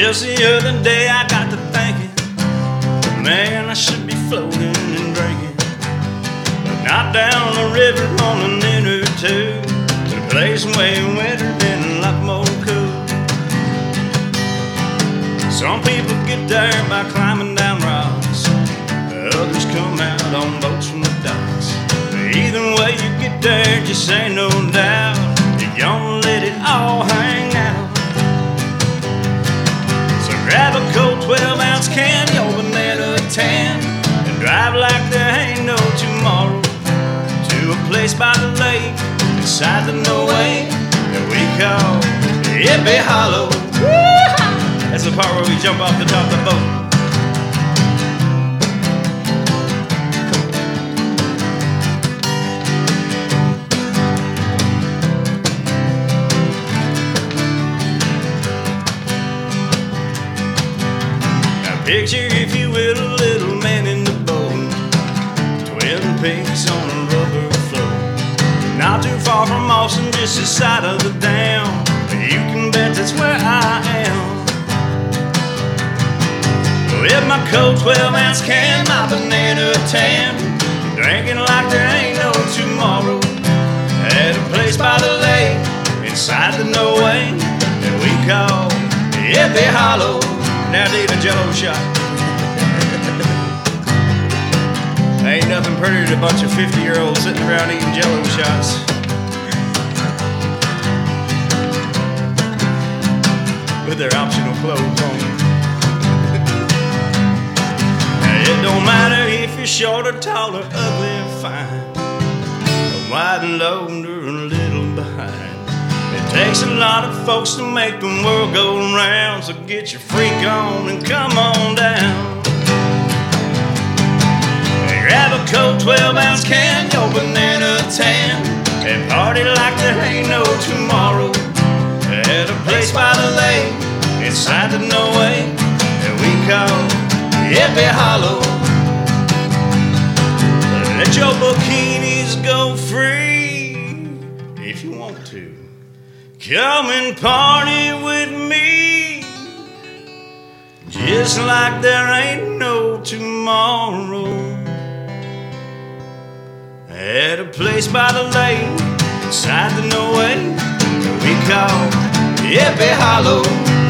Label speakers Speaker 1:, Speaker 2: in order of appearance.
Speaker 1: Just the other day I got to thinking, man, I should be floating and drinking. But not down the river on an inner tube, to a place way winter and a lot more cool. Some people get there by climbing down rocks, others come out on boats from the docks. Either way you get there, just ain't no doubt, 12 ounce can, your banana tan, and drive like there ain't no tomorrow to a place by the lake beside the no way that we call Hippie Hollow. That's the part where we jump off the top of the boat. Picture, if you will, a little man in the boat, Twin Peaks on a rubber float. Not too far from Austin, just the side of the dam. You can bet that's where I am. With my cold 12 ounce can, my banana tan, drinking like there ain't no tomorrow. At a place by the lake, inside the no way that we call Hippie Hollow. Jello shot. Ain't nothing prettier than a bunch of 50 year olds sitting around eating jello shots. With their optional clothes on. It don't matter if you're short or tall or ugly or fine, wide and low or takes a lot of folks to make the world go round, so get your freak on and come on down. Grab a cold 12 ounce can, your banana tan, and party like there ain't no tomorrow. At a place by the lake, inside the no way that we call Hippie Hollow. Let your bikinis go free if you want to. Come and party with me. Just like there ain't no tomorrow. At a place by the lake, inside the no we call Hippie Hollow.